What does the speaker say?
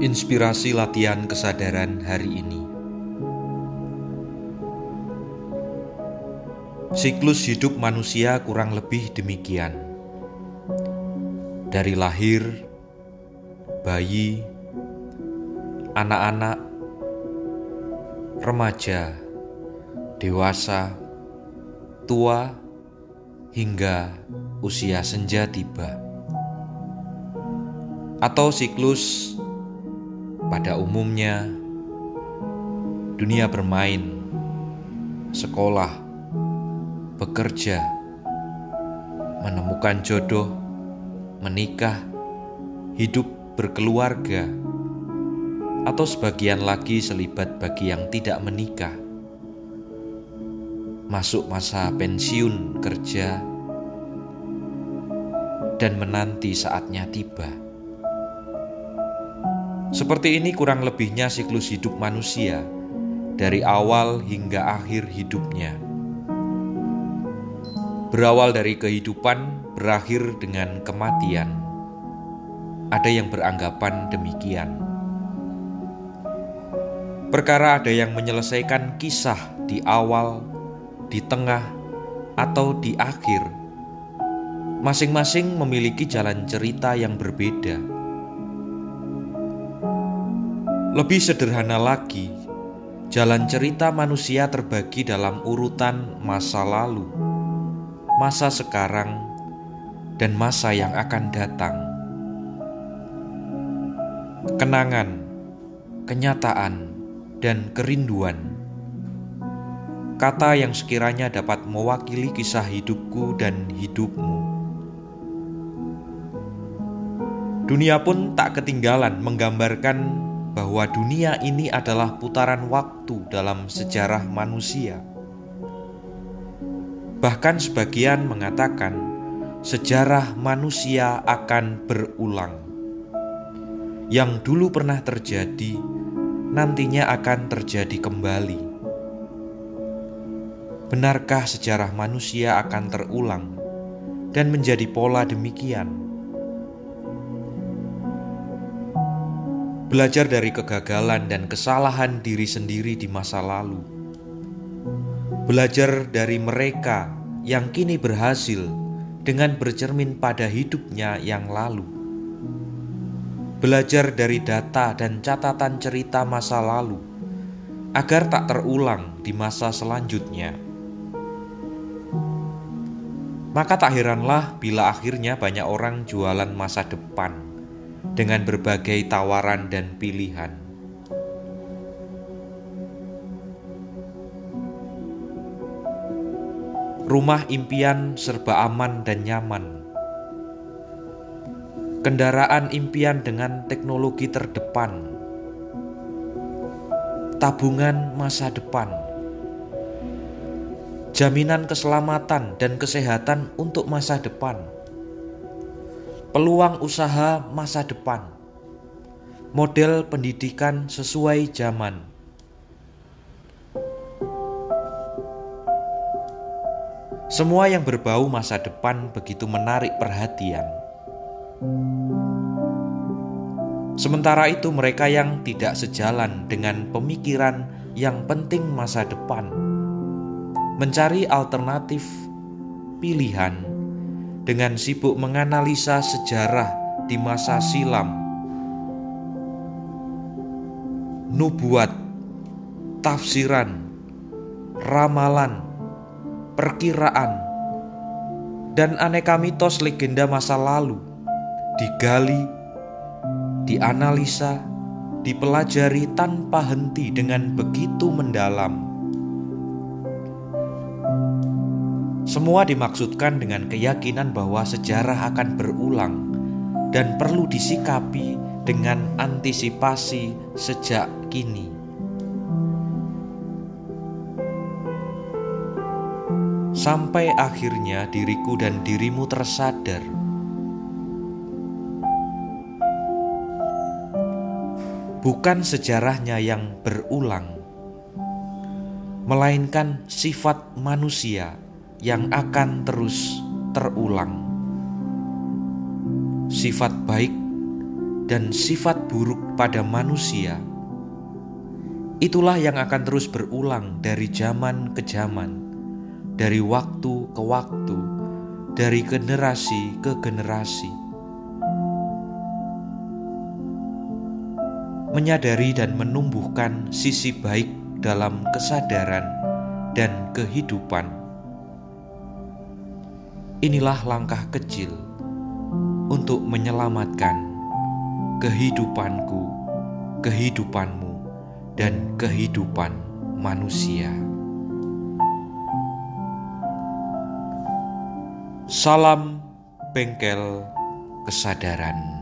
Inspirasi latihan kesadaran hari ini. Siklus hidup manusia kurang lebih demikian. Dari lahir, bayi, anak-anak, remaja, dewasa, tua, hingga usia senja tiba. Atau siklus pada umumnya, dunia bermain, sekolah, bekerja, menemukan jodoh, menikah, hidup berkeluarga, atau sebagian lagi selibat bagi yang tidak menikah. Masuk masa pensiun kerja dan menanti saatnya tiba. Seperti ini kurang lebihnya siklus hidup manusia dari awal hingga akhir hidupnya. Berawal dari kehidupan, berakhir dengan kematian. Ada yang beranggapan demikian. Perkara ada yang menyelesaikan kisah di awal, di tengah, atau di akhir. Masing-masing memiliki jalan cerita yang berbeda lebih sederhana lagi, jalan cerita manusia terbagi dalam urutan masa lalu, masa sekarang, dan masa yang akan datang. Kenangan, kenyataan, dan kerinduan. Kata yang sekiranya dapat mewakili kisah hidupku dan hidupmu. Dunia pun tak ketinggalan menggambarkan bahwa dunia ini adalah putaran waktu dalam sejarah manusia. Bahkan sebagian mengatakan sejarah manusia akan berulang. Yang dulu pernah terjadi, nantinya akan terjadi kembali. Benarkah sejarah manusia akan terulang dan menjadi pola demikian? Belajar dari kegagalan dan kesalahan diri sendiri di masa lalu, belajar dari mereka yang kini berhasil dengan bercermin pada hidupnya yang lalu, belajar dari data dan catatan cerita masa lalu agar tak terulang di masa selanjutnya. Maka tak heranlah bila akhirnya banyak orang jualan masa depan dengan berbagai tawaran dan pilihan. Rumah impian serba aman dan nyaman. Kendaraan impian dengan teknologi terdepan. Tabungan masa depan. Jaminan keselamatan dan kesehatan untuk masa depan peluang usaha masa depan, model pendidikan sesuai zaman. Semua yang berbau masa depan begitu menarik perhatian. Sementara itu, mereka yang tidak sejalan dengan pemikiran yang penting masa depan mencari alternatif pilihan dengan sibuk menganalisa sejarah di masa silam. Nubuat, tafsiran, ramalan, perkiraan, dan aneka mitos legenda masa lalu digali, dianalisa, dipelajari tanpa henti dengan begitu mendalam Semua dimaksudkan dengan keyakinan bahwa sejarah akan berulang dan perlu disikapi dengan antisipasi sejak kini. Sampai akhirnya diriku dan dirimu tersadar bukan sejarahnya yang berulang, melainkan sifat manusia yang akan terus terulang. Sifat baik dan sifat buruk pada manusia, itulah yang akan terus berulang dari zaman ke zaman, dari waktu ke waktu, dari generasi ke generasi. Menyadari dan menumbuhkan sisi baik dalam kesadaran dan kehidupan. Inilah langkah kecil untuk menyelamatkan kehidupanku, kehidupanmu, dan kehidupan manusia. Salam bengkel kesadaran.